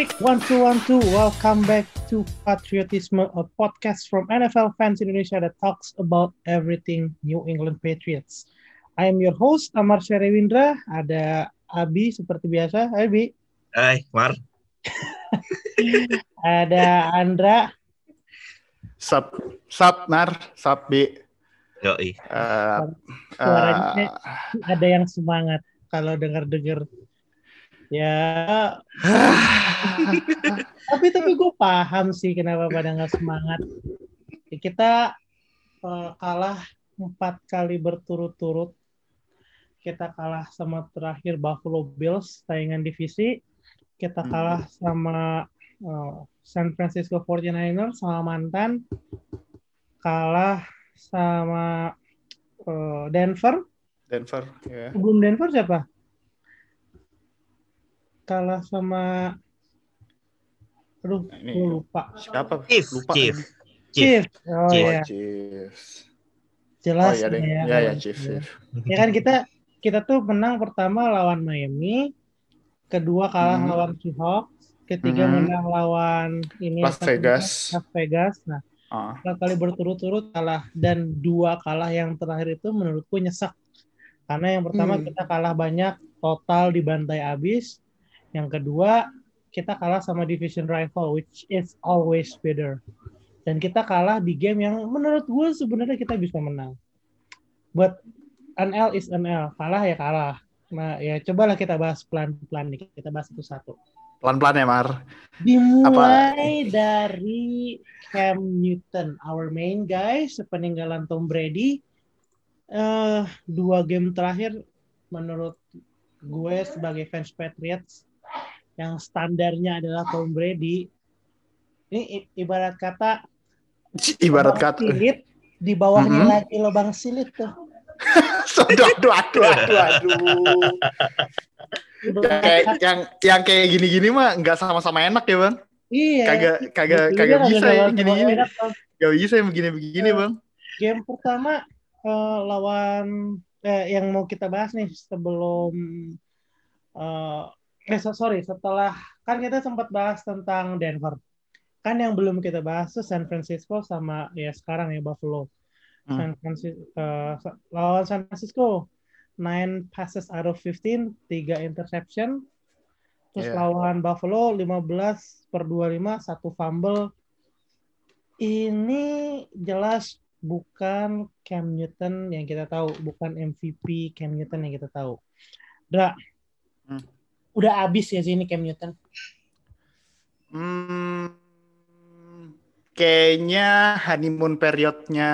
Check. One two one two. Welcome back to Patriotisme, a podcast from NFL fans Indonesia that talks about everything New England Patriots. I am your host Amar Syarewindra. Ada Abi seperti biasa. Hai Abi. Hai, Mar. Ada Andra. Sap, sap, Mar, sap, Bi. Yoi. Uh, Suaranya uh, ada yang semangat kalau dengar-dengar. Ya, tapi tapi gue paham sih kenapa pada nggak semangat. Kita eh, kalah empat kali berturut-turut. Kita kalah sama terakhir Buffalo Bills saingan divisi. Kita kalah sama eh, San Francisco 49ers sama mantan. Kalah sama eh, Denver. Denver, ya. Sebelum Denver siapa? Kalah sama Aduh, Ini. gue lupa. Siapa? Chief, Lupa. Chief. Chief. Chief. Oh Chief. iya, Oh, Chiefs. Oh jelas iya deh. ya. Ya, ya, Chiefs, Chiefs. Ya kan kita kita tuh menang pertama lawan Miami, kedua kalah Hmm. lawan Seahawks, ketiga Hmm. menang lawan ini Las Vegas. Las Vegas. Nah, Ah, dua kali berturut-turut kalah dan dua kalah yang terakhir itu menurutku nyesek. Karena yang pertama Hmm. kita kalah banyak total dibantai abis. Yang kedua kita kalah sama division rival which is always better. Dan kita kalah di game yang menurut gue sebenarnya kita bisa menang. But NL is NL, kalah ya kalah. Nah ya cobalah kita bahas pelan-pelan nih, kita bahas satu-satu. Pelan-pelan ya, Mar. Dimulai dari Cam Newton, our main guy, sepeninggalan Tom Brady. eh dua game terakhir, menurut gue sebagai fans Patriots, yang standarnya adalah Tom Brady. Ini ibarat kata Ibarat kata. silit, di bawahnya Mhm. lagi lubang silit tuh. aduh, aduh, aduh, aduh, kayak yang yang kayak gini-gini mah nggak sama-sama enak ya, Bang. iya. Kagak kagak Gitu kagak bisa kagak ya sama-sama gini-gini. enak, Tom. Gak bisa yang begini-begini, Eh, Bang. game pertama eh, lawan eh, yang mau kita bahas nih sebelum eh eh so- sorry setelah kan kita sempat bahas tentang Denver kan yang belum kita bahas tuh San Francisco sama ya sekarang ya Buffalo Hmm. San Francisco lawan San Francisco 9 passes out of 15 3 interception terus Yeah. lawan Buffalo 15 per 25 satu fumble ini jelas bukan Cam Newton yang kita tahu, bukan MVP Cam Newton yang kita tahu. Dra, Hmm. Udah abis ya sih ini Cam Newton. Hmm, kayaknya honeymoon periodnya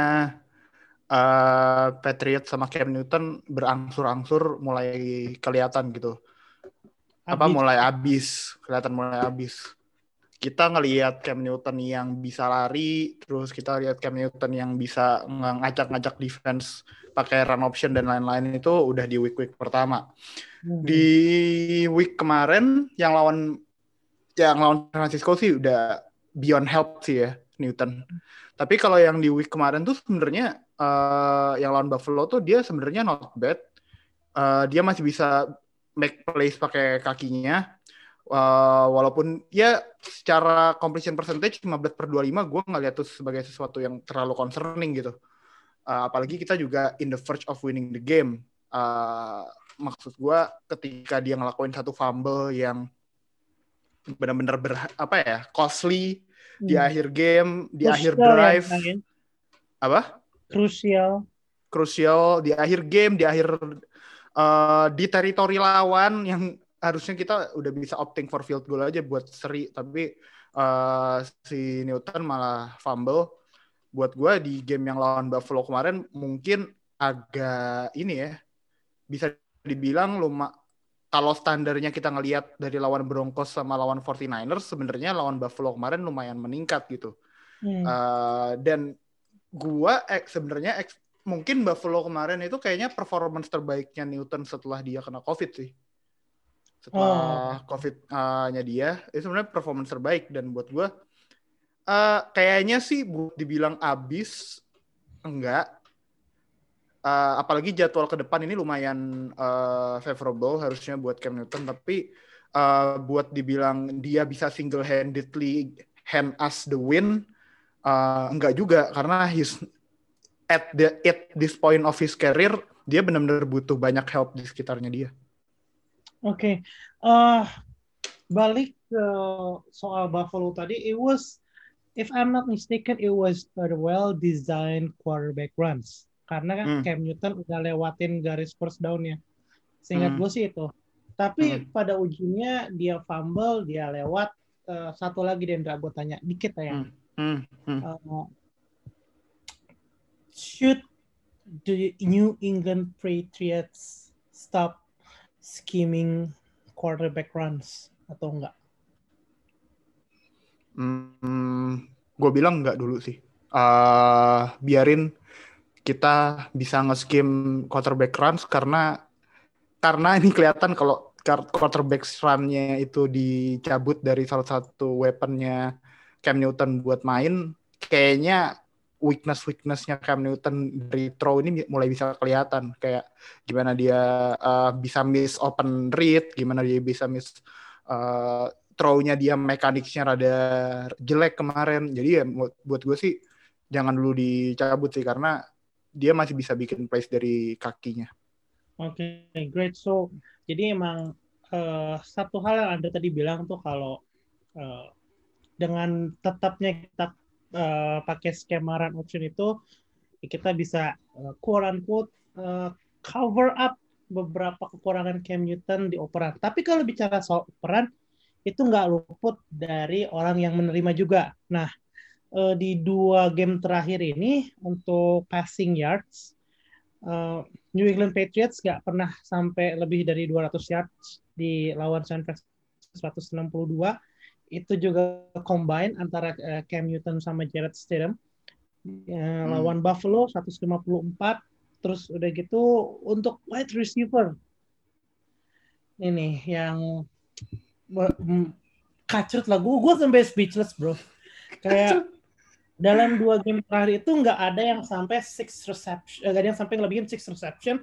eh Patriot sama Cam Newton berangsur-angsur mulai kelihatan gitu. Apa Abis. mulai habis, kelihatan mulai habis. Kita ngelihat Cam Newton yang bisa lari, terus kita lihat Cam Newton yang bisa ng- ngajak-ngajak defense pakai run option dan lain-lain itu udah di week-week pertama Hmm. di week kemarin yang lawan yang lawan San Francisco sih udah beyond help sih ya Newton. Tapi kalau yang di week kemarin tuh sebenarnya eh, yang lawan Buffalo tuh dia sebenarnya not bad. Eh, dia masih bisa make plays pakai kakinya. Eh, walaupun ya secara completion percentage 15 per 25 gue nggak lihat tuh sebagai sesuatu yang terlalu concerning gitu. Eh, apalagi kita juga in the verge of winning the game. Eh, maksud gue ketika dia ngelakuin satu fumble yang benar-benar ber apa ya costly di Hmm. akhir game di akhir Crucial ya, drive ya. apa Krusial. krusial di akhir game di akhir eh, di teritori lawan yang harusnya kita udah bisa opting for field goal aja buat seri tapi eh, si Newton malah fumble buat gue di game yang lawan Buffalo kemarin mungkin agak ini ya bisa dibilang luma kalau standarnya kita ngelihat dari lawan Broncos sama lawan 49ers sebenarnya lawan Buffalo kemarin lumayan meningkat gitu Hmm. Uh, dan gua eh, sebenarnya mungkin Buffalo kemarin itu kayaknya performance terbaiknya Newton setelah dia kena COVID sih. Setelah COVID-nya dia, itu sebenarnya performance terbaik dan buat gua uh, kayaknya sih buat dibilang abis enggak. Uh, apalagi jadwal ke depan ini lumayan uh, favorable harusnya buat Cam Newton tapi uh, buat dibilang dia bisa single handedly hand us the win uh, enggak juga karena he's at the at this point of his career dia benar-benar butuh banyak help di sekitarnya dia. Oke, okay. uh, balik ke soal Buffalo tadi, it was if I'm not mistaken, it was a well-designed quarterback runs. Karena kan hmm. Cam Newton udah lewatin garis first down-nya. Seingat hmm. gue sih itu. Tapi hmm. pada ujungnya dia fumble, dia lewat. Uh, satu lagi Dendra, gue tanya dikit ya. Hmm. Hmm. Hmm. Uh, should the New England Patriots stop scheming quarterback runs atau enggak? Hmm, gue bilang enggak dulu sih. Uh, biarin kita bisa nge-scheme quarterback runs karena karena ini kelihatan kalau quarterback run-nya itu dicabut dari salah satu weaponnya Cam Newton buat main, kayaknya weakness weaknessnya Cam Newton dari throw ini mulai bisa kelihatan kayak gimana dia uh, bisa miss open read, gimana dia bisa miss uh, throw-nya dia mekaniknya rada jelek kemarin. Jadi ya buat gue sih jangan dulu dicabut sih karena dia masih bisa bikin place dari kakinya. Oke, okay, great. So, jadi emang uh, satu hal yang Anda tadi bilang tuh kalau uh, dengan tetapnya kita uh, pakai skema run option itu, kita bisa uh, quote unquote uh, cover up beberapa kekurangan Cam Newton di operan. Tapi kalau bicara soal operan, itu nggak luput dari orang yang menerima juga. Nah, uh, di dua game terakhir ini untuk passing yards uh, New England Patriots nggak pernah sampai lebih dari 200 yards di lawan San Francisco 162 itu juga combine antara uh, Cam Newton sama Jared Stidham. Uh, hmm. lawan Buffalo 154 terus udah gitu untuk wide receiver. Ini yang kacrut lah. Gue gue sampai speechless bro. Kayak dalam dua game terakhir itu nggak ada yang sampai six reception, eh, nggak ada yang sampai ngelebihin six reception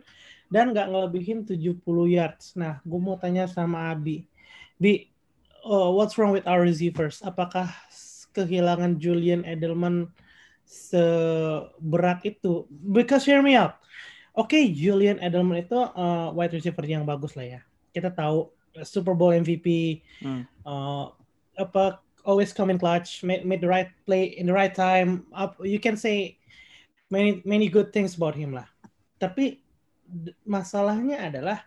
dan nggak ngelebihin 70 yards. Nah, gue mau tanya sama Abi, Bi, uh, what's wrong with our receivers? Apakah kehilangan Julian Edelman seberat itu? Because hear me out. Oke, okay, Julian Edelman itu uh, wide receiver yang bagus lah ya. Kita tahu Super Bowl MVP, hmm. uh, apa always come in clutch, made, made the right play in the right time. Up, you can say many many good things about him lah. Tapi masalahnya adalah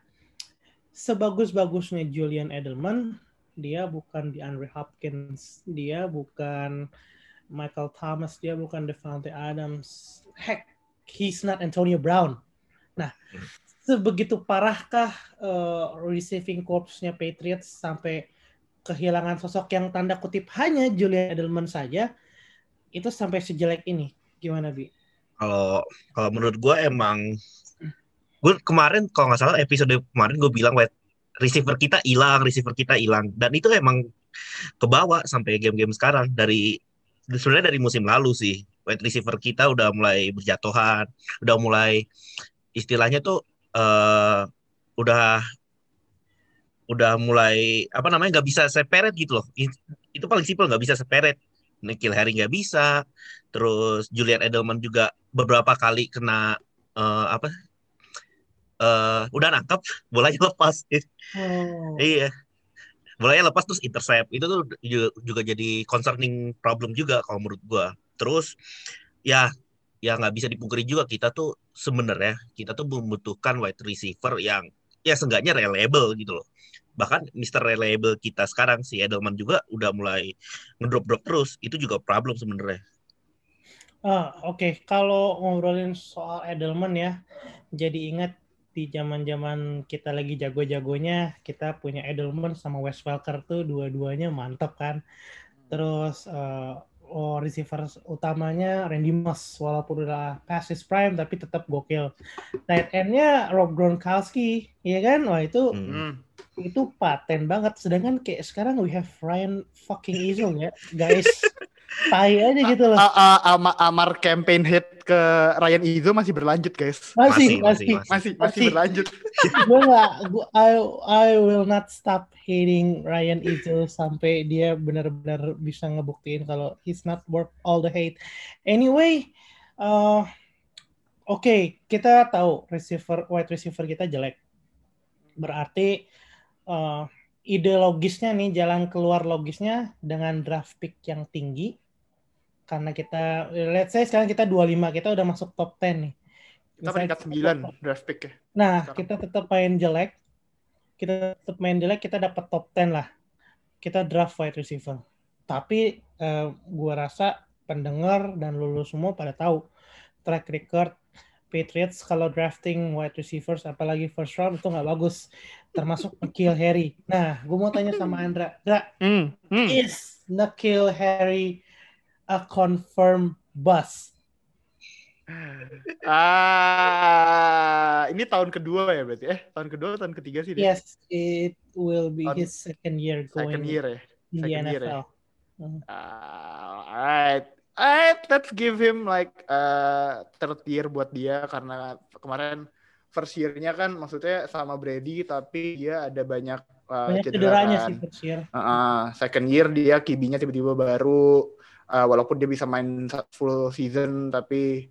sebagus-bagusnya Julian Edelman, dia bukan di Andre Hopkins, dia bukan Michael Thomas, dia bukan Devante Adams. Heck, he's not Antonio Brown. Nah, sebegitu parahkah uh, receiving corps-nya Patriots sampai kehilangan sosok yang tanda kutip hanya Julian Edelman saja itu sampai sejelek ini gimana bi? Kalau kalau menurut gue emang gue kemarin kalau nggak salah episode kemarin gue bilang wide receiver kita hilang receiver kita hilang. Dan itu emang kebawa sampai game-game sekarang. Dari sebenarnya dari musim lalu sih. Wide receiver kita udah mulai berjatuhan udah mulai istilahnya tuh uh, udah udah mulai apa namanya nggak bisa separate gitu loh. Itu paling simpel nggak bisa separate. Nikhil Harry nggak bisa. Terus Julian Edelman juga beberapa kali kena uh, apa uh, udah nangkap bolanya lepas oh. iya bolanya lepas terus intercept itu tuh juga, juga jadi concerning problem juga kalau menurut gua terus ya ya nggak bisa dipungkiri juga kita tuh sebenarnya kita tuh membutuhkan wide receiver yang ya seenggaknya reliable gitu loh bahkan Mr. Reliable kita sekarang si Edelman juga udah mulai ngedrop-drop terus itu juga problem sebenarnya ah oke okay. kalau ngobrolin soal Edelman ya jadi ingat di zaman-zaman kita lagi jago-jagonya kita punya Edelman sama Wes Welker tuh dua-duanya mantap kan terus uh, oh, receiver utamanya Randy Moss walaupun udah past his prime tapi tetap gokil. Tight endnya Rob Gronkowski, ya kan? Wah itu hmm. itu paten banget. Sedangkan kayak sekarang we have Ryan fucking Izzo ya, guys. tai aja gitu loh. A- a- ama- amar campaign hit ke Ryan Izzo masih berlanjut guys. Masih, Masih, masih. masih, Masih masih Masih. berlanjut. gue nggak, gua- I I will not stop hating Ryan Izzo sampai dia benar-benar bisa ngebuktiin kalau he's not worth all the hate. Anyway, uh, oke kita tahu receiver wide receiver kita jelek. Berarti uh, ide logisnya nih jalan keluar logisnya dengan draft pick yang tinggi karena kita let's say sekarang kita 25 kita udah masuk top 10 nih. Kita peringkat 9 draft pick ya. Nah, Sekarang. kita tetap main jelek. Kita tetap main jelek, kita dapat top 10 lah. Kita draft wide receiver. Tapi eh, gua rasa pendengar dan lulu semua pada tahu track record Patriots kalau drafting wide receivers apalagi first round itu nggak bagus. Termasuk Nikhil Harry. Nah, gue mau tanya sama Andra. Andra, Hmm. hmm. is Nikhil Harry a confirmed bust? Ah, ini tahun kedua ya berarti. Eh, tahun kedua atau tahun ketiga sih dia? Yes, it will be On his second year going Second year ya. in the second year ya. NFL. Ah, alright. Alright, let's give him like uh, third year buat dia karena kemarin first year-nya kan maksudnya sama Brady tapi dia ada banyak uh, Banyak cederanya kan. sih first year. Uh, second year dia kibinya tiba-tiba baru uh, walaupun dia bisa main full season tapi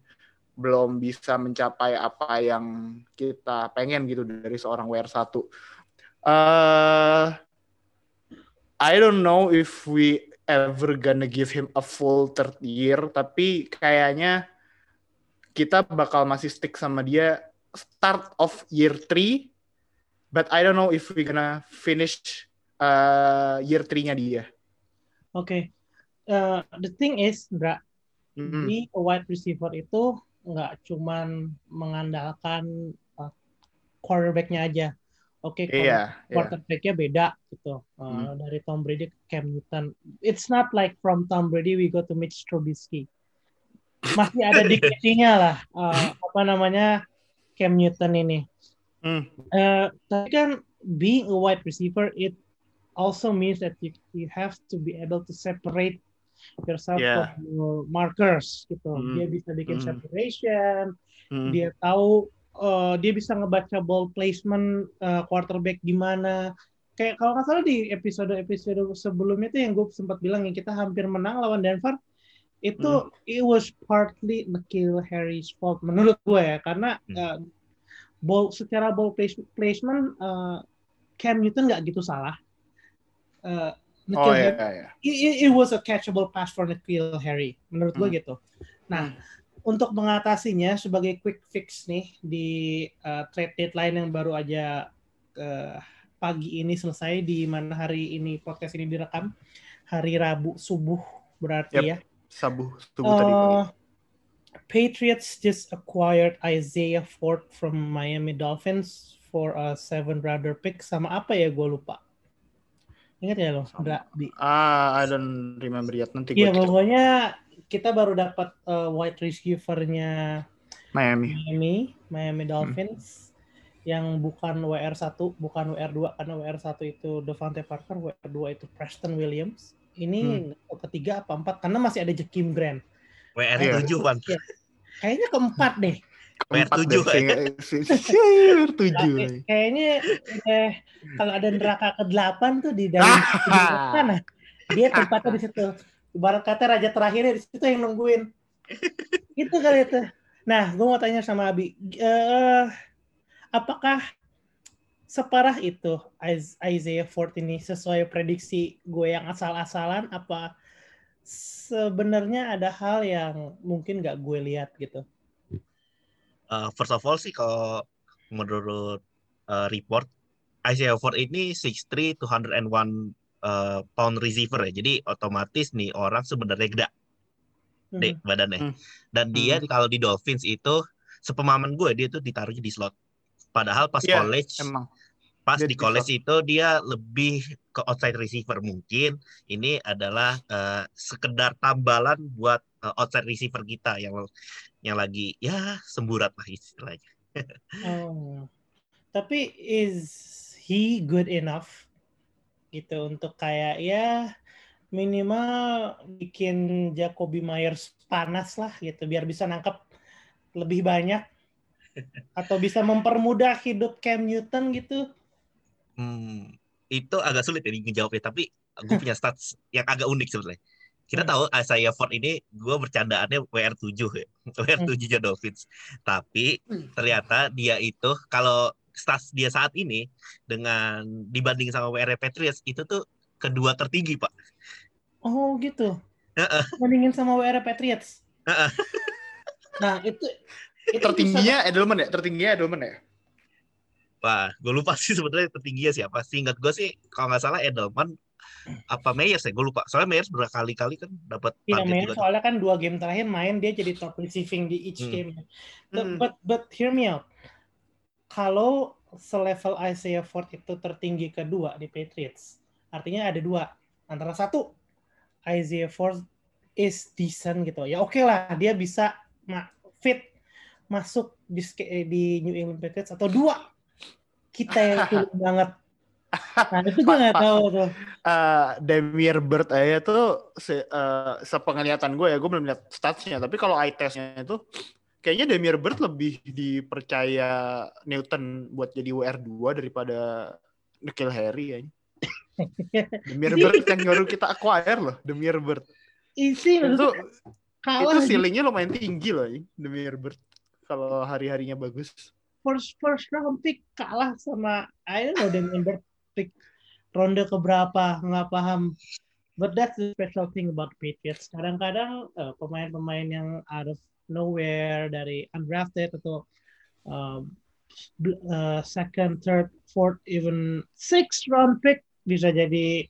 belum bisa mencapai apa yang kita pengen gitu dari seorang WR1. Uh, I don't know if we ever gonna give him a full third year, tapi kayaknya kita bakal masih stick sama dia start of year 3, but I don't know if we gonna finish uh, year 3-nya dia. Oke. Uh, the thing is, Bra, Mm. di wide receiver itu nggak cuman mengandalkan uh, quarterback-nya aja. Oke, kalau Iya, iya. quarterback-nya beda gitu. Uh, Dari Tom Brady ke Cam Newton. It's not like from Tom Brady we go to Mitch Trubisky. Masih ada dignity-nya lah. Uh, apa namanya Cam Newton ini. Hmm. Uh, tapi kan being a wide receiver it also means that you, you have to be able to separate yourself Yeah. from your markers gitu. Hmm. Dia bisa bikin Hmm. separation, Hmm. dia tahu uh, dia bisa ngebaca ball placement uh, quarterback gimana. Kayak kalau nggak salah di episode-episode sebelumnya itu yang gue sempat bilang yang kita hampir menang lawan Denver itu Hmm. it was partly Nikhil Harry's fault menurut gue ya karena Hmm. uh, ball secara ball place- placement uh, Cam Newton nggak gitu salah. Uh, Nikhil Oh iya, Harry- iya. it, it- was a catchable pass for Nikhil Harry menurut gue Hmm. gitu. Nah, untuk mengatasinya sebagai quick fix nih di uh, trade deadline yang baru aja uh, pagi ini selesai di mana hari ini podcast ini direkam hari Rabu subuh berarti Yep. ya. Sabu tubuh tadi. Uh, Patriots just acquired Isaiah Ford from Miami Dolphins for a seven rounder pick sama apa ya gue lupa. Ingat ya lo? Dra, Bi? Ah, I don't remember yet. Nanti Iya pokoknya kita baru dapat uh, wide receiver-nya Miami. Miami, Miami Dolphins yang bukan WR1, bukan WR2 karena WR1 itu Devante Parker, WR2 itu Preston Williams. Ini ketiga apa empat karena masih ada Jakim Grant. WR Iya. 7 Wan. Kayaknya keempat deh. Keempat tujuh, si- tujuh. Kayak- Kayaknya eh, kalau ada neraka ke-8 tuh di dalam di sana. Dia tempatnya di situ. Ibarat kata raja terakhirnya di situ yang nungguin. Itu kali itu. Nah, gue mau tanya sama Abi, eh, apakah separah itu Is- Isaiah Ford ini sesuai prediksi gue yang asal-asalan? Apa sebenarnya ada hal yang mungkin gak gue lihat gitu? Uh, first of all sih kalau menurut uh, report Isaiah Ford ini 6'3 201 uh, pound receiver ya. Jadi otomatis nih orang sebenarnya gede Hmm. deh badannya. Hmm. Dan dia kalau di Dolphins itu sepemahaman gue dia tuh ditaruhnya di slot. Padahal pas Iya, college Emang. pas dia di di college itu dia lebih ke outside receiver mungkin ini adalah eh, sekedar tambalan buat eh, outside receiver kita yang yang lagi ya semburat lah istilahnya. Oh. Tapi is he good enough gitu untuk kayak ya minimal bikin Jacoby Myers panas lah gitu biar bisa nangkep lebih banyak atau bisa mempermudah hidup Cam Newton gitu. Hmm, itu agak sulit ya dijawabnya, tapi gue punya stats yang agak unik sebenarnya. Kita Hmm. tahu Isaiah Ford ini gue bercandaannya WR7 ya. WR7 nya Dolphins. Tapi ternyata dia itu kalau stats dia saat ini dengan dibanding sama WR Patriots itu tuh kedua tertinggi, Pak. Oh gitu. Heeh. Bandingin sama WR Patriots. Heeh. nah itu, itu Tertingginya Edelman ya? Tertingginya Edelman ya? Wah, gue lupa sih sebenarnya tertingginya siapa. Seingat gue sih kalau nggak salah Edelman apa Meyers ya, gue lupa. Soalnya Meyers berkali-kali kan dapat Iya, target main juga. soalnya kan dua game terakhir main dia jadi top receiving di each Hmm. game. Hmm. But but hear me out. Kalau selevel Isaiah Ford itu tertinggi kedua di Patriots, artinya ada dua. Antara satu Isaiah Ford is decent gitu. Ya oke lah, dia bisa ma- fit masuk di eh, di New England Patriots atau dua kita yang banget. Nah itu gue nggak tahu tuh. Eh, Demir Bird aja tuh se, eh, sepenglihatan gue ya, gue belum lihat statsnya. Tapi kalau eye testnya itu kayaknya Demir Bird lebih dipercaya Newton buat jadi WR2 daripada Nikhil Harry ya. Demir Bird yang baru kita acquire loh, Demir Bird. Isi Itu kalah itu ceilingnya lumayan tinggi loh, ya, Demir Bird. Kalau hari-harinya bagus. first first round pick kalah sama I don't know Damian Bird pick ronde keberapa nggak paham. But that's the special thing about Patriots. Kadang-kadang eh, pemain-pemain yang out of nowhere dari undrafted atau bl- eh, second third fourth even sixth round pick bisa jadi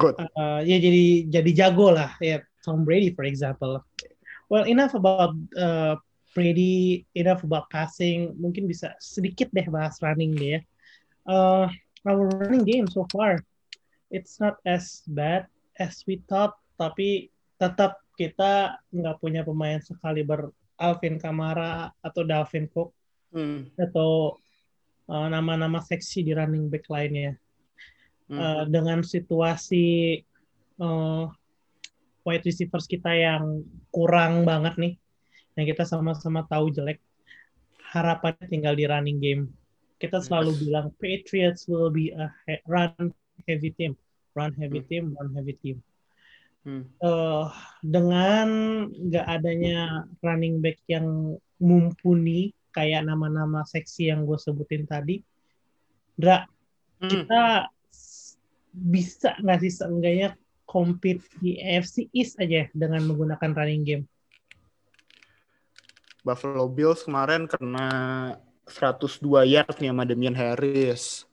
Good. eh, ya jadi jadi jago lah. Ya Tom Brady for example. Well enough about uh, Brady enough about passing. Mungkin bisa sedikit deh bahas running deh ya uh, our running game so far it's not as bad as we thought tapi tetap kita nggak punya pemain sekaliber Alvin Kamara atau Dalvin Cook Hmm. atau uh, nama-nama seksi di running back lainnya Hmm. Uh, dengan situasi uh, wide receivers kita yang kurang banget nih, yang kita sama-sama tahu jelek, harapannya tinggal di running game. Kita selalu bilang Patriots will be a he- run heavy team, run heavy Hmm. team, run heavy team. Hmm. Uh, dengan nggak adanya running back yang mumpuni kayak nama-nama seksi yang gue sebutin tadi, Dra, Hmm. kita bisa nggak sih seenggaknya compete di AFC East aja dengan menggunakan running game. Buffalo Bills kemarin kena 102 yard nih sama Damian Harris.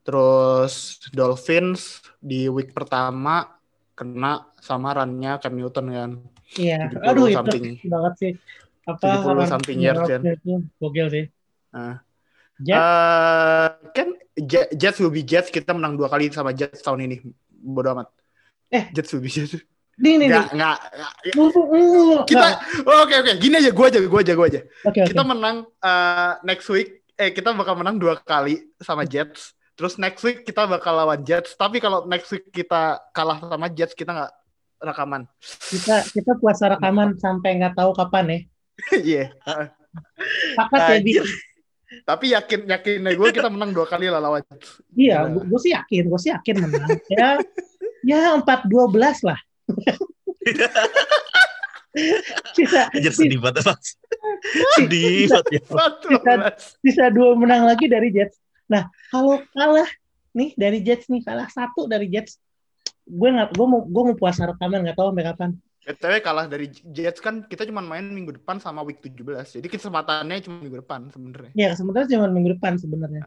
Terus Dolphins di week pertama kena sama run-nya Cam Newton kan. Iya, 70 aduh itu banget sih. Apa 70 something yards, kan. gokil sih. Nah. Jet, Eh, kan Jet- Jets will be Jets kita menang dua kali sama Jets tahun ini. Bodoh amat. Eh. Jets will be Jets. Nih nih nih. Nggak, nggak, nggak. Mumpung- uh, Kita, oke oke, gini aja, gue aja, gue aja, gue aja. Oke. Kita menang eh, next week, eh kita bakal menang dua kali sama Jets. Terus next week kita bakal lawan Jets. Tapi kalau next week kita kalah sama Jets, kita nggak rekaman. Kita kita puasa rekaman sampai nggak tahu kapan ya. Iya. Pakat ya. Anjir. Tapi yakin yakin gue kita menang dua kali lah lawan. Iya, gue sih yakin, gue sih yakin menang. Ya, ya empat dua belas lah. Sisa, Anjir sedih banget Mas. sedih banget ya. Sisa dua menang lagi dari Jets. Nah, kalau kalah nih dari Jets nih kalah satu dari Jets, gue nggak, gue mau, gue mau puasa rekaman nggak tahu sampai kapan. BTW kalah dari Jets kan kita cuma main minggu depan sama week 17. Jadi kesempatannya cuma minggu depan sebenarnya. Ya, sementara cuma minggu depan sebenarnya.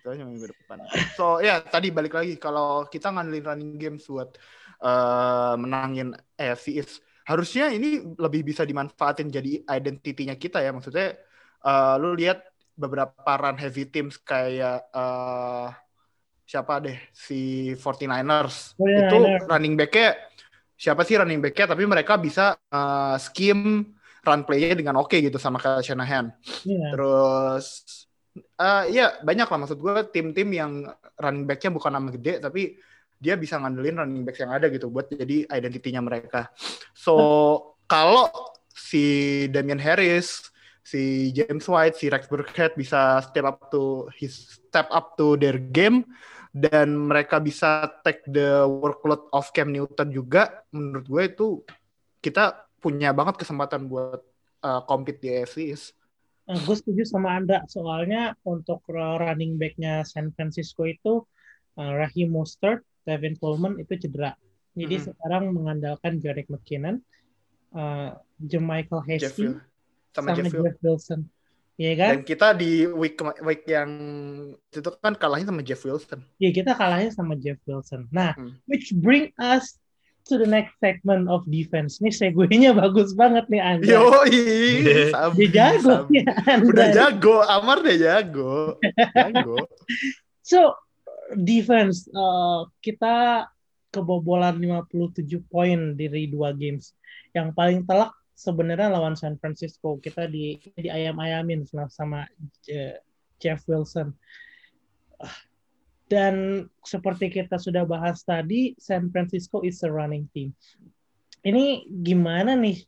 Itu aja minggu depan. So ya tadi balik lagi kalau kita ngandelin running games buat eh, menangin AFC East, harusnya ini lebih bisa dimanfaatin jadi identitinya kita ya. Maksudnya eh, lu lihat beberapa run heavy teams kayak eh, siapa deh si 49ers. 49ers. Itu running back-nya siapa sih running back-nya tapi mereka bisa eh, scheme run play-nya dengan oke gitu sama kayak Shanahan. Iya. Terus eh ya banyak lah maksud gue tim-tim yang running back-nya bukan nama gede tapi dia bisa ngandelin running backs yang ada gitu buat jadi identitinya mereka. So kalau si Damian Harris, si James White, si Rex Burkhead bisa step up to his step up to their game dan mereka bisa take the workload of Cam Newton juga menurut gue itu kita punya banget kesempatan buat uh, compete di AFC East. Nah, gue setuju sama Anda soalnya untuk running backnya San Francisco itu uh, Raheem Mostert, Kevin Coleman itu cedera. Jadi mm -hmm. sekarang mengandalkan Jarek McKinnon, uh, Jermichael Hasty, sama, sama Jeff, Jeff Wilson. Iya kan? Dan kita di week week yang itu kan kalahnya sama Jeff Wilson. Iya, kita kalahnya sama Jeff Wilson. Nah, hmm. which bring us to the next segment of defense. Nih segue-nya bagus banget nih Anda. Yo, dia jago ya Anda. Udah jago, Amar deh jago. jago. so, defense uh, kita kebobolan 57 poin dari dua games. Yang paling telak sebenarnya lawan San Francisco kita di di ayam-ayamin sama uh, Jeff Wilson. Dan seperti kita sudah bahas tadi, San Francisco is a running team. Ini gimana nih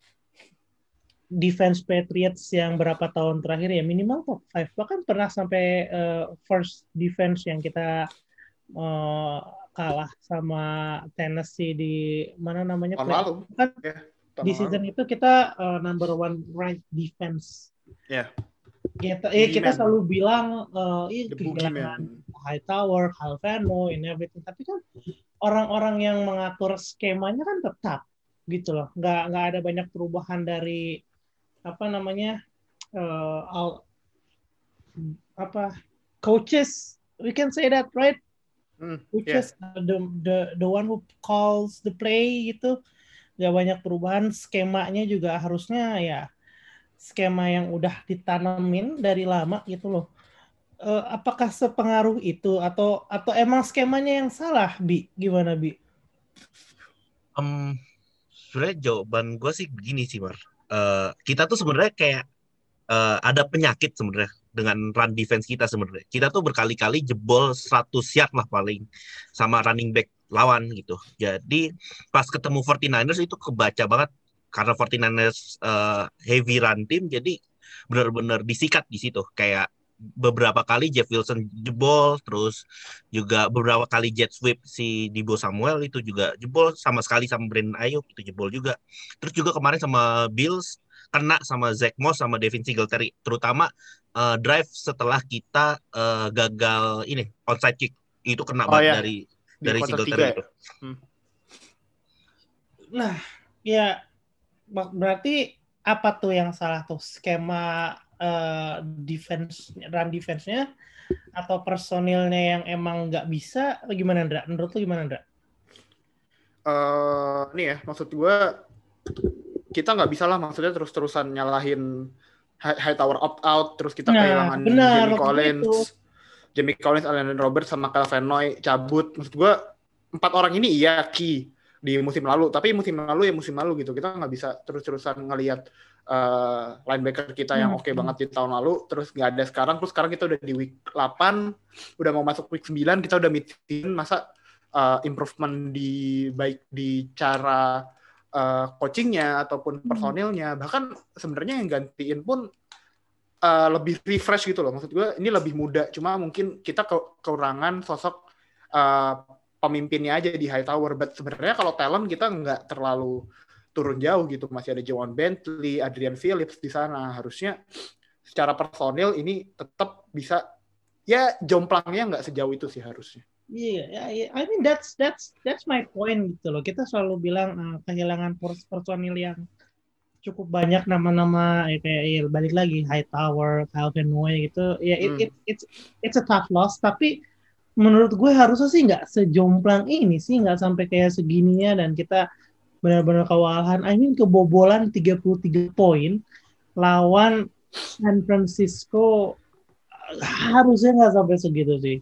defense Patriots yang berapa tahun terakhir ya minimal top 5 bahkan pernah sampai uh, first defense yang kita uh, kalah sama Tennessee di mana namanya lalu. kan yeah di season itu kita uh, number one right defense. Ya. Yeah. Kita, eh, kita selalu bilang uh, eh, kehilangan high tower, Halvano, and everything. Tapi kan orang-orang yang mengatur skemanya kan tetap gitu loh. Nggak nggak ada banyak perubahan dari apa namanya uh, all, apa coaches. We can say that right? Mm, coaches yeah. the the the one who calls the play gitu. Nggak banyak perubahan skemanya juga harusnya ya skema yang udah ditanamin dari lama gitu loh. Uh, apakah sepengaruh itu atau atau emang skemanya yang salah bi? Gimana bi? Um, sebenarnya jawaban gue sih begini sih mar. Uh, kita tuh sebenarnya kayak uh, ada penyakit sebenarnya dengan run defense kita sebenarnya. Kita tuh berkali-kali jebol 100 yard lah paling sama running back lawan gitu. Jadi pas ketemu 49ers itu kebaca banget. Karena 49ers uh, heavy run team jadi benar-benar disikat di situ. Kayak beberapa kali Jeff Wilson jebol terus juga beberapa kali jet sweep si Dibo Samuel itu juga jebol sama sekali sama Brandon Ayuk itu jebol juga. Terus juga kemarin sama Bills kena sama Zach Moss sama Devin Singletary. Terutama uh, drive setelah kita uh, gagal ini onside kick itu kena oh, banget ya. dari dari Singletary itu. Hmm. Nah, ya berarti apa tuh yang salah tuh skema uh, defense run defense-nya atau personilnya yang emang nggak bisa gimana Andra? Menurut lu gimana Andra? Uh, nih ya maksud gue kita nggak bisa lah maksudnya terus-terusan nyalahin high, tower opt out terus kita nah, kehilangan benar, Jamie Collins itu. Jamie Collins, Allen Roberts sama Calvin Noy cabut. Maksud gue empat orang ini iya key di musim lalu, tapi musim lalu ya musim lalu gitu. Kita nggak bisa terus-terusan ngelihat uh, linebacker kita yang hmm. oke okay banget di tahun lalu, terus nggak ada sekarang. Terus sekarang kita udah di week 8, udah mau masuk week 9, kita udah meeting masa uh, improvement di baik di cara uh, coachingnya ataupun hmm. personilnya, bahkan sebenarnya yang gantiin pun uh, lebih refresh gitu loh. Maksud gue ini lebih muda. Cuma mungkin kita ke kekurangan sosok uh, pemimpinnya aja di High Tower. But sebenarnya kalau talent kita nggak terlalu turun jauh gitu. Masih ada Joan Bentley, Adrian Phillips di sana. Harusnya secara personil ini tetap bisa ya jomplangnya nggak sejauh itu sih harusnya. Iya, yeah, yeah, I mean that's that's that's my point gitu loh. Kita selalu bilang uh, kehilangan personil yang cukup banyak nama-nama ya, kayak ya, balik lagi High Tower, Calvin Way gitu. Ya it, hmm. it, it's it's a tough loss tapi menurut gue harusnya sih nggak sejomplang ini sih nggak sampai kayak segininya dan kita benar-benar kewalahan. I mean kebobolan 33 poin lawan San Francisco harusnya nggak sampai segitu sih.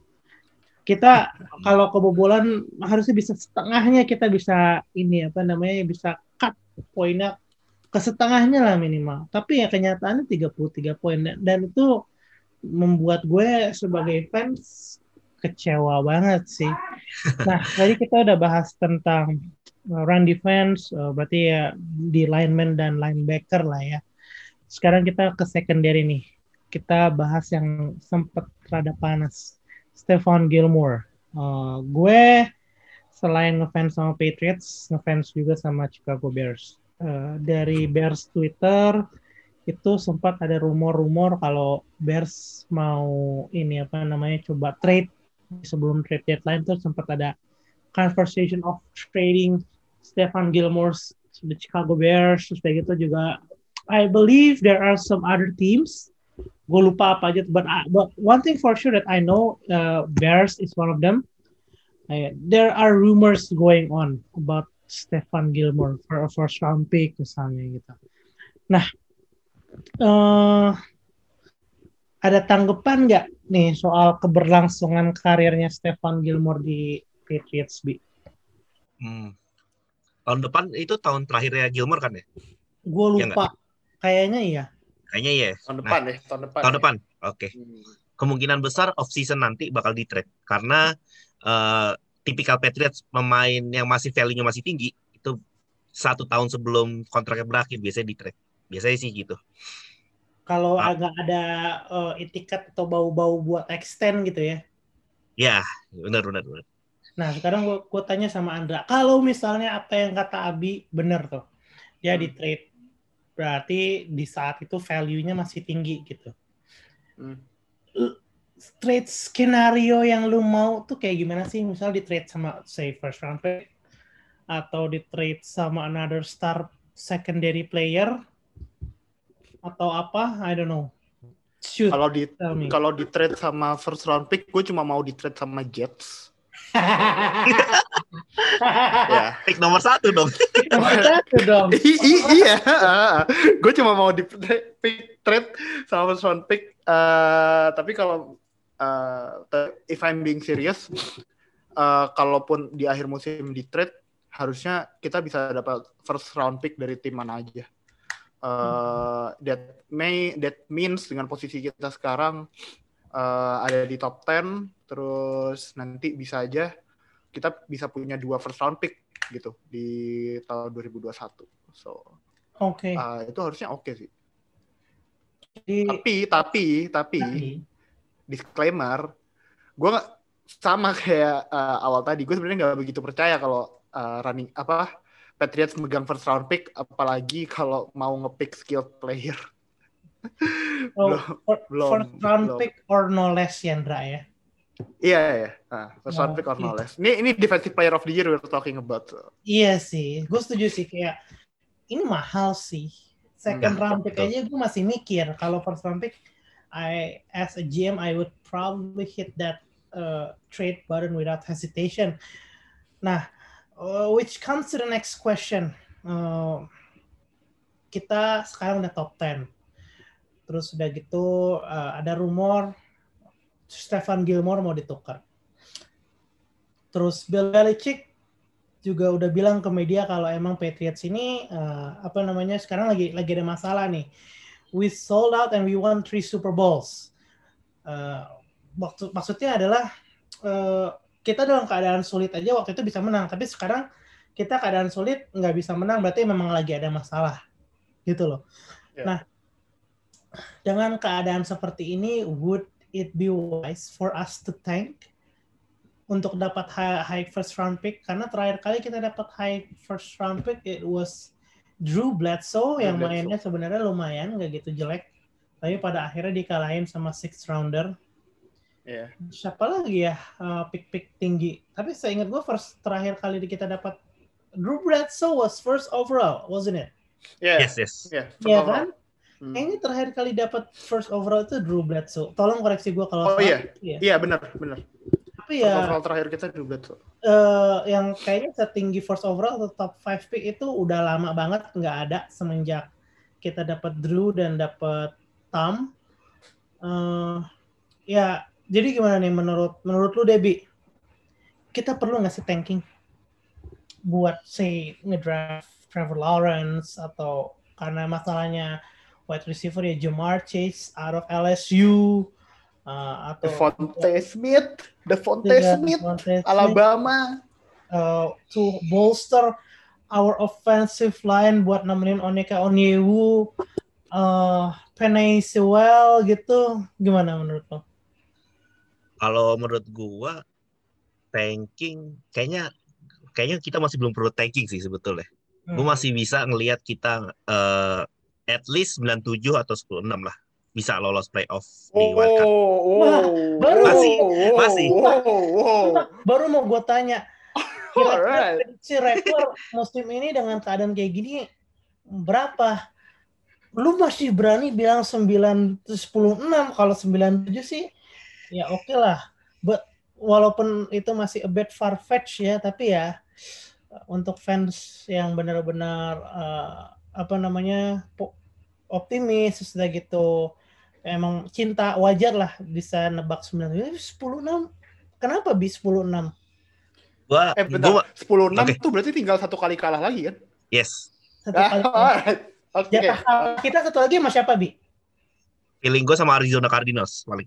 Kita kalau kebobolan harusnya bisa setengahnya kita bisa ini apa namanya bisa cut poinnya ke setengahnya lah minimal. Tapi ya kenyataannya 33 poin dan, dan itu membuat gue sebagai fans kecewa banget sih. Nah, tadi kita udah bahas tentang uh, run defense, uh, berarti ya di lineman dan linebacker lah ya. Sekarang kita ke secondary nih. Kita bahas yang sempat rada panas. Stephon Gilmore. Uh, gue selain ngefans sama Patriots, ngefans juga sama Chicago Bears. Uh, dari Bears Twitter itu sempat ada rumor-rumor kalau Bears mau ini apa namanya coba trade sebelum trade deadline tuh sempat ada conversation of trading Stefan Gilmore to the Chicago Bears terus kayak gitu juga I believe there are some other teams gue lupa apa aja but I, but one thing for sure that I know uh, Bears is one of them uh, there are rumors going on about Stefan Gilmore for a first round pick misalnya gitu nah uh, ada tanggapan nggak nih soal keberlangsungan karirnya Stefan Gilmore di Patriots B? Hmm. Tahun depan itu tahun terakhirnya Gilmore kan ya? Gue Ya lupa. Kayaknya iya. Kayaknya iya. Tahun Nah, depan ya, tahun depan. tahun ya. depan. Oke. Hmm. Kemungkinan besar off season nanti bakal di trade karena eh, tipikal Patriots pemain yang masih value-nya masih tinggi itu satu tahun sebelum kontraknya berakhir biasanya di trade. Biasanya sih gitu. Kalau Ah. agak ada uh, itikat atau bau-bau buat extend gitu ya. Ya, benar benar benar. Nah sekarang gue tanya sama Andra, kalau misalnya apa yang kata Abi bener tuh, dia Hmm. di trade, berarti di saat itu value-nya masih tinggi gitu. Hmm. trade skenario yang lu mau tuh kayak gimana sih? Misal di trade sama say first round pick atau di trade sama another star secondary player atau apa? I don't know. Shoot, Kalau di kalau di trade sama first round pick, gue cuma mau di trade sama Jets. ya. Pick nomor satu dong. Nomor satu dong. I- i- iya, gue cuma mau di pick trade sama first round pick. Eh, tapi kalau eh, te- if I'm being serious, eh, kalaupun di akhir musim di trade, harusnya kita bisa dapat first round pick dari tim mana aja. Eh, that may that means dengan posisi kita sekarang eh, ada di top 10, terus nanti bisa aja kita bisa punya dua first round pick gitu di tahun 2021. So Oke. uh, itu harusnya oke sih. Jadi Tapi tapi tapi tadi- disclaimer, gue sama kayak uh, awal tadi. Gue sebenarnya nggak begitu percaya kalau uh, running apa Patriots megang first round pick, apalagi kalau mau ngepick skilled player. oh, belum, for- belum, first round belum. pick or no less Yandra ya. Iya iya. Nah, first round pick or no less. Ini ini defensive player of the year we're talking about. Iya sih, gue setuju sih kayak ini mahal sih. Second Hmm, round pick betul. aja gue masih mikir kalau first round pick, I as a GM I would probably hit that uh, trade button without hesitation. Nah, uh, which comes to the next question. Uh, kita sekarang udah top 10. Terus udah gitu uh, ada rumor Stefan Gilmore mau ditukar. Terus Bill Belichick juga udah bilang ke media kalau emang Patriots ini uh, apa namanya sekarang lagi lagi ada masalah nih. We sold out and we won three Super Bowls. Uh, maksud maksudnya adalah uh, kita dalam keadaan sulit aja waktu itu bisa menang, tapi sekarang kita keadaan sulit nggak bisa menang berarti memang lagi ada masalah gitu loh. Ya. Nah dengan keadaan seperti ini would it be wise for us to tank untuk dapat high, high first round pick karena terakhir kali kita dapat high first round pick it was Drew Bledsoe Drew yang Bledsoe. mainnya sebenarnya lumayan nggak gitu jelek tapi pada akhirnya dikalahin sama sixth rounder Iya. siapa lagi ya uh, pick-pick tinggi tapi saya ingat gue first terakhir kali kita dapat Drew Bledsoe was first overall wasn't it Iya. Yes, yes. Iya. Iya first kan Hmm. kayaknya terakhir kali dapat first overall itu Drew Bledsoe tolong koreksi gue kalau Oh, salah. iya. Iya. Iya benar benar. tapi First ya overall terakhir kita di Bledsoe. eh, yang kayaknya setinggi first overall atau top 5 pick itu udah lama banget nggak ada semenjak kita dapat Drew dan dapat Tom. Eh, ya, jadi gimana nih menurut menurut lu Debbie? Kita perlu nggak sih tanking buat say ngedraft Trevor Lawrence atau karena masalahnya wide receiver ya Jamar Chase out of LSU uh, atau Devontae Smith, Devontae juga Smith, Devontae Smith, Alabama. uh, to bolster our offensive line buat nemenin Oneka Onyewu, uh, Penny Sewell gitu. Gimana menurut lo? Kalau menurut gua tanking kayaknya kayaknya kita masih belum perlu tanking sih sebetulnya. Gue Hmm. masih bisa ngelihat kita eh, at least 97 atau 96 lah bisa lolos playoff di Oh, wildcard. Wah, baru. Masih, masih. Wow, wow. Baru mau gue tanya, kira-kira prediksi rekor musim ini dengan keadaan kayak gini berapa? Lu masih berani bilang 9 10 6 kalau 97 sih ya oke lah. But walaupun itu masih a bit far fetch ya, tapi ya untuk fans yang benar-benar eh, apa namanya po- optimis sudah gitu emang cinta wajar lah bisa nebak 9 10 6 kenapa bi 10 6 Gua, Eh gua bentar, 10 6 Oke. tuh berarti tinggal satu kali kalah lagi kan? yes, satu Ah, kali alright. Oke. jatah kalah kita satu lagi sama siapa bi feeling gue sama Arizona Cardinals paling.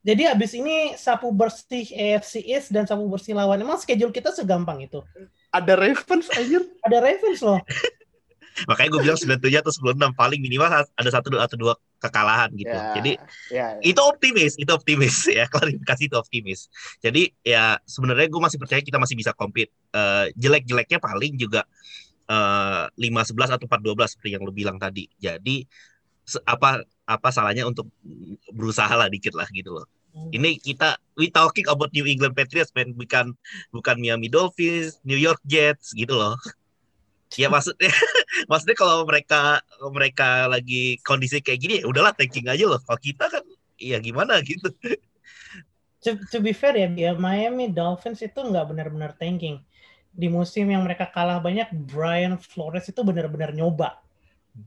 jadi abis ini sapu bersih AFC East dan sapu bersih lawan emang schedule kita segampang itu Ada Ravens anjir. ada Ravens loh Makanya gue bilang 97 atau 96 paling minimal ada satu atau dua kekalahan gitu. Ya, Jadi ya, ya. itu optimis, itu optimis ya klarifikasi itu optimis. Jadi ya sebenarnya gue masih percaya kita masih bisa compete. Eh, jelek-jeleknya paling juga eh 5-11 atau 4-12 seperti yang lo bilang tadi. Jadi apa apa salahnya untuk berusaha lah dikit lah gitu loh. Ini kita we talking about New England Patriots man bukan bukan Miami Dolphins, New York Jets gitu loh. Ya maksudnya maksudnya kalau mereka mereka lagi kondisi kayak gini ya udahlah tanking aja loh. Kalau kita kan ya gimana gitu. to, to be fair ya, ya Miami Dolphins itu nggak benar-benar tanking. Di musim yang mereka kalah banyak, Brian Flores itu benar-benar nyoba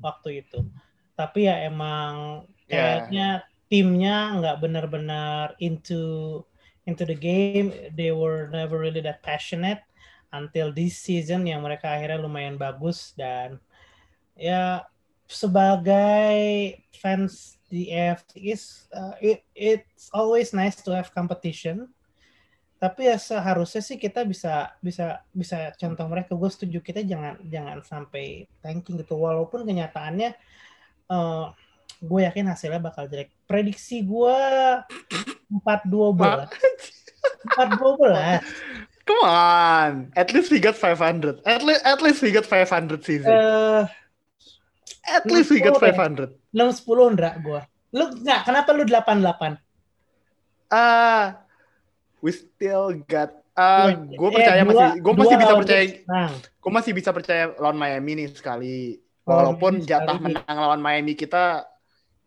waktu itu. Tapi ya emang Ya. kayaknya timnya nggak benar-benar into into the game. They were never really that passionate until this season yang mereka akhirnya lumayan bagus dan ya sebagai fans di AFC East, uh, it, it's always nice to have competition. Tapi ya seharusnya sih kita bisa bisa bisa contoh mereka. Gue setuju kita jangan jangan sampai tanking gitu. Walaupun kenyataannya uh, gue yakin hasilnya bakal jelek. Prediksi gue 4-12. 4-12. Come on. At least we got 500. At least at least we got 500 season. Eh, At least we got 500. lu 10 Ndra gue. Lu nggak, kenapa lu 88? Ah, we still got ah gue Eh, percaya dua- masih gue masih bisa percaya menang. gue masih bisa percaya lawan Miami nih sekali Lawan walaupun Miami jatah sekali. menang lawan Miami kita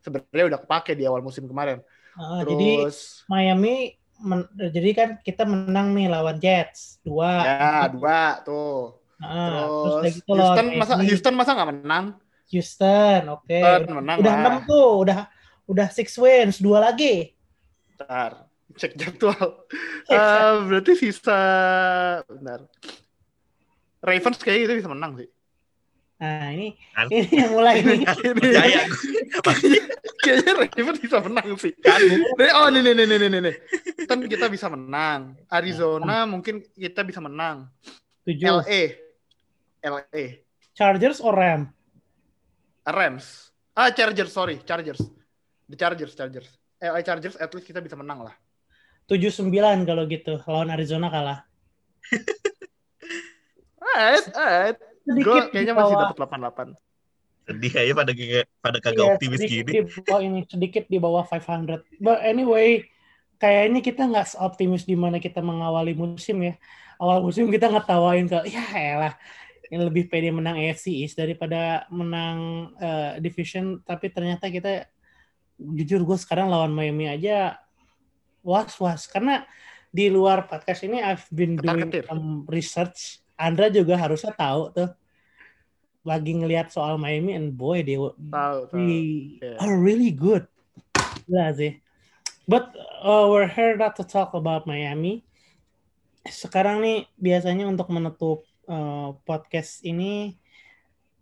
sebenarnya udah kepake di awal musim kemarin jadi terus Miami men- jadi kan kita menang nih lawan Jets dua. ya dua tuh Ah, terus terus gitu Houston masa. Houston masa nggak menang Houston, oke. Houston menang Udah enam tuh, udah udah six wins, dua lagi. Bentar, cek jadwal. Eh, berarti sisa bentar. Ravens kayaknya itu bisa menang sih. Nah ini Kan? ini yang mulai nih. Ini- Percaya gue. kayaknya Ravens bisa menang sih. Kan? Oh nih nih nih nih nih nih. Kan kita bisa menang. Arizona mungkin kita bisa menang. Tujuh. LA. LA. Chargers or Ram? Rams. Ah, Chargers, sorry, Chargers. The Chargers, Chargers. LA Chargers at least kita bisa menang lah. Tujuh sembilan kalau gitu lawan Arizona kalah. Alright, alright. Gue Sedikit kayaknya masih dapat 88. Sedih aja pada pada kagak Iya, optimis sedikit gini. Di bawah ini sedikit di bawah 500. But anyway, kayaknya kita nggak optimis di mana kita mengawali musim ya. Awal musim kita ngetawain ke ya elah yang lebih pede menang AFC East daripada menang eh, division tapi ternyata kita jujur gue sekarang lawan Miami aja was-was karena di luar podcast ini I've been doing some research. Andra juga harusnya tahu tuh lagi ngelihat soal Miami and boy they were- Tahu, tahu. we Yeah. are really good. Gila sih. But uh, we're here not to talk about Miami. Sekarang nih biasanya untuk menutup uh, podcast ini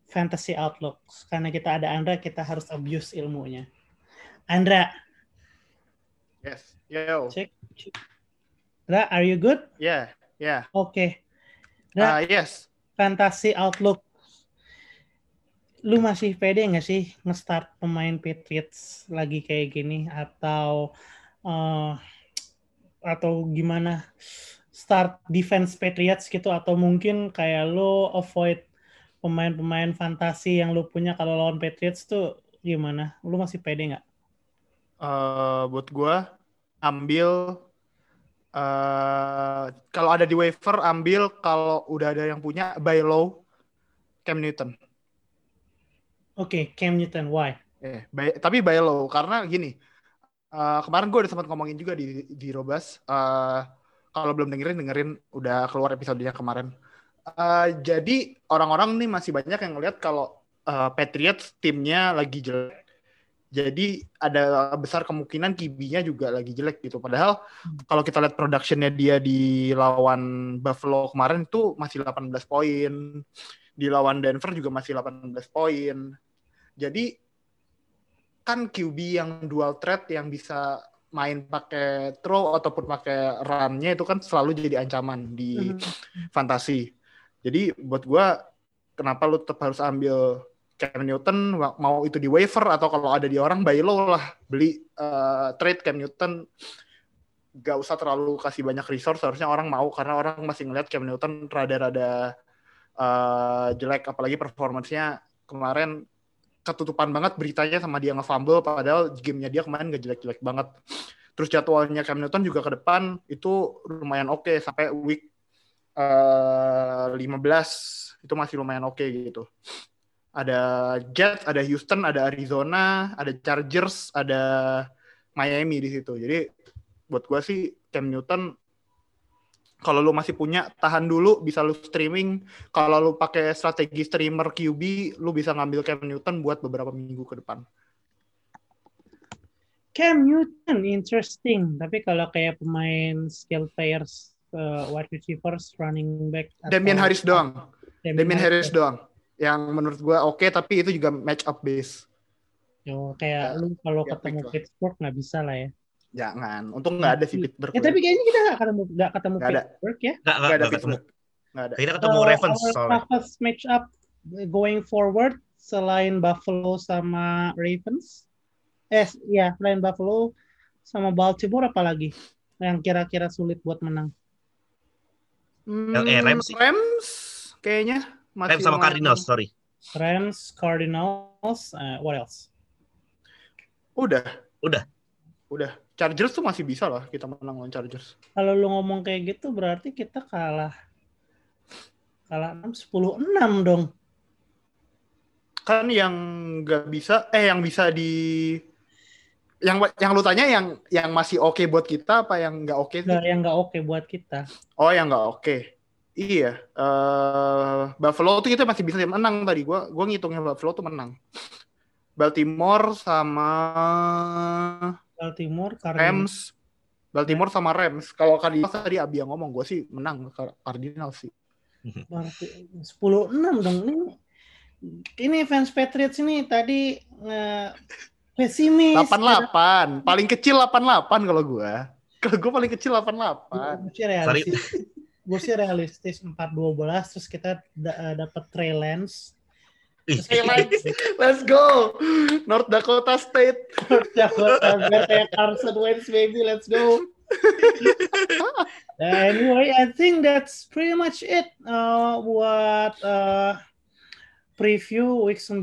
fantasy outlook. Karena kita ada Andra, kita harus abuse ilmunya. Andra, Yes. Yo. Cek. cek. Dra, are you good? Yeah. Yeah. Oke. Dra, Uh, yes. fantasy outlook. Lu masih pede nggak sih nge-start pemain Patriots lagi kayak gini atau eh, atau gimana start defense Patriots gitu atau mungkin kayak lu avoid pemain-pemain fantasi yang lu punya kalau lawan Patriots tuh gimana? Lu masih pede nggak? Eh, buat gua ambil eh kalau ada di waiver ambil kalau udah ada yang punya buy low Cam Newton. Oke, Cam Newton, why? Eh, tapi buy low karena gini. eh, kemarin gue udah sempat ngomongin juga di di Robas. eh, kalau belum dengerin dengerin udah keluar episodenya kemarin. Eh, jadi orang-orang nih masih banyak yang ngelihat kalau eh, Patriots timnya lagi jelek. Jadi ada besar kemungkinan kibinya juga lagi jelek gitu. Padahal kalau kita lihat productionnya dia di lawan Buffalo kemarin itu masih 18 poin. Di lawan Denver juga masih 18 poin. Jadi kan QB yang dual threat yang bisa main pakai throw ataupun pakai run-nya itu kan selalu jadi ancaman di fantasi. Jadi buat gua kenapa lu tetap harus ambil Cam Newton mau itu di waiver atau kalau ada di orang buy low lah. Beli eh, trade Cam Newton. Gak usah terlalu kasih banyak resource harusnya orang mau karena orang masih ngeliat Cam Newton rada-rada eh, jelek. Apalagi performancenya kemarin ketutupan banget beritanya sama dia nge-fumble padahal gamenya dia kemarin gak jelek-jelek banget. Terus jadwalnya Cam Newton juga ke depan itu lumayan oke sampai week eh, 15 itu masih lumayan oke gitu ada Jets, ada Houston, ada Arizona, ada Chargers, ada Miami di situ. Jadi buat gua sih Cam Newton kalau lu masih punya tahan dulu bisa lu streaming. Kalau lu pakai strategi streamer QB, lu bisa ngambil Cam Newton buat beberapa minggu ke depan. Cam Newton interesting, tapi kalau kayak pemain skill players, uh, wide receivers, running back, atau- Damian Harris doang. Damian Damian Harris doang. Yang menurut gua oke tapi itu juga match up base. Yo, kayak lu kalau ya, ketemu. Pittsburgh nggak bisa lah ya. Jangan. Untung nggak ada si Pittsburgh. Ya tapi kayaknya kita nggak ketemu nggak ketemu Nggak ada. Pittsburgh ya. Nggak, ada ketemu. Pittsburgh. Nggak ada. Kita ketemu Uh, Ravens our soalnya. toughest match up going forward selain Buffalo sama Ravens. Eh, ya selain Buffalo sama Baltimore apalagi yang kira-kira sulit buat menang. Yang- eh, Rams sih. Hmm, Rams kayaknya masih Rams sama Cardinals, sorry. Rams, Cardinals, uh, what else? Udah. Udah. Udah. Chargers tuh masih bisa lah kita menang lawan Chargers. Kalau lu ngomong kayak gitu berarti kita kalah kalah 6 10-6 dong. Kan yang nggak bisa eh yang bisa di yang yang lu tanya yang yang masih oke buat kita apa yang nggak oke? Nggak yang nggak oke buat kita. Oh, yang nggak oke. Iya, eh Buffalo tuh kita masih bisa menang tadi. Gua gua ngitungnya Buffalo tuh menang. Baltimore sama Baltimore Cardinals. Rams. Baltimore sama Rams. Kalau Cardinals tadi Abi yang ngomong, gue sih menang Car- Cardinals sih. Berarti 10-6 dong. Ini, ini fans Patriots ini tadi nge pesimis. 88, paling kecil 88 kalau gue. Kalau gue paling kecil 88. Gue sih realistis. Gue sih realistis 4-12 terus kita da- dapat Trey Lance. Let's, go. North Dakota State. Jakarta biar kayak Carson Wentz baby, let's go. Uh, anyway, I think that's pretty much it uh, buat uh, preview week 9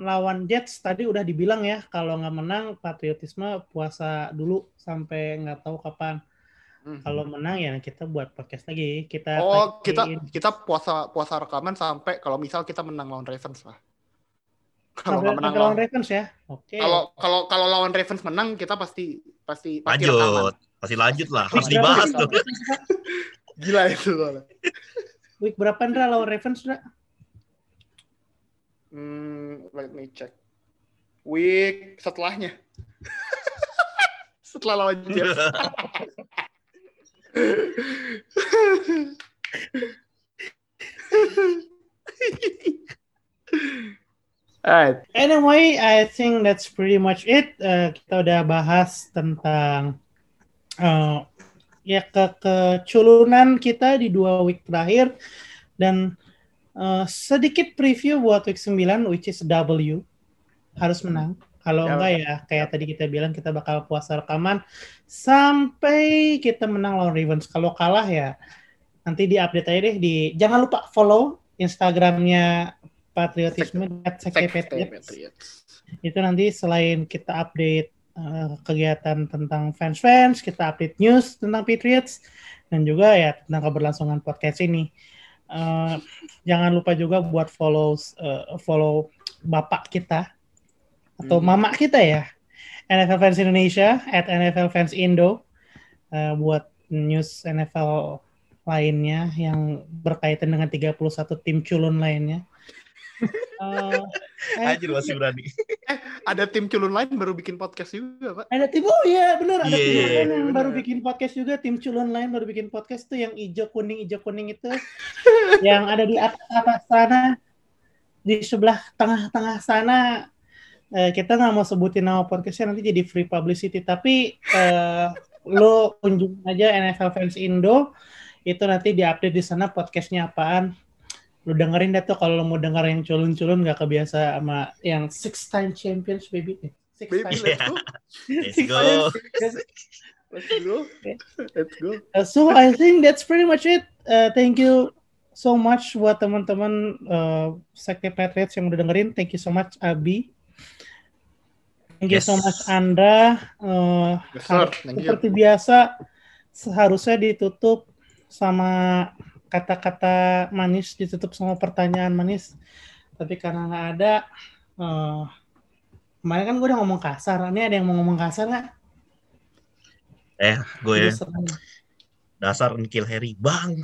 lawan Jets. Tadi udah dibilang ya kalau nggak menang patriotisme puasa dulu sampai nggak tahu kapan. Kalau menang ya kita buat podcast lagi. Kita Oh, kita tagin. kita puasa puasa rekaman sampai kalau misal kita menang lawan Ravens lah. Kalau nggak menang lawan lawan Ravens ya. Oke. kalau kalau kalau lawan Ravens menang kita pasti pasti pasti rekaman. lanjut. Pasti lanjut lah. Harus Week dibahas tuh. Gila itu. Week berapa Ndra lawan Ravens Ndra? Hmm, let me check. Week setelahnya. Setelah lawan Jets. Alright. Anyway, I think that's pretty much it. Eh, kita udah bahas tentang eh, ya ke keculunan kita di dua week terakhir dan eh, sedikit preview buat week 9 which is W harus menang. Kalau Ya, enggak ya kayak tadi kita bilang kita bakal puasa rekaman sampai kita menang lawan Ravens. Kalau kalah ya nanti di update aja deh di jangan lupa follow Instagramnya Patriotisme Patriots itu nanti selain kita update eh, kegiatan tentang fans-fans, kita update news tentang Patriots, dan juga ya tentang keberlangsungan podcast ini. Eh, jangan lupa juga buat follow eh, follow bapak kita atau Hmm. mama kita ya, NFL Fans Indonesia at NFL Fans Indo eh, buat news NFL lainnya yang berkaitan dengan 31 tim culun lainnya. Eh, eh, Anjir masih berani. Ada tim culun lain baru bikin podcast juga, Pak. Ada tim oh iya bener ada Iya, tim iya, lain yang bener. baru bikin podcast juga tim culun lain baru bikin podcast tuh yang hijau kuning hijau kuning itu yang ada di atas atas sana di sebelah tengah-tengah sana eh, kita nggak mau sebutin nama podcastnya nanti jadi free publicity tapi eh, lo kunjungin aja NFL Fans Indo itu nanti diupdate di sana podcastnya apaan lu dengerin deh tuh kalau lo mau denger yang culun-culun nggak kebiasa sama yang six time champions baby Eh, six Baby, time let's go. Let's go. Let's go. Let's go. Uh, so I think that's pretty much it. Uh, thank you so much buat teman-teman uh, Sekte Patriots yang udah dengerin. Thank you so much Abi. Thank you so Yes. much Andra. Uh, Yes, sir. Thank you. seperti biasa seharusnya ditutup sama kata-kata manis, ditutup sama pertanyaan manis. Tapi karena nggak ada, uh, kemarin kan gue udah ngomong kasar. Ini ada yang mau ngomong kasar nggak? Eh, gue uh, dasar kill Harry bang.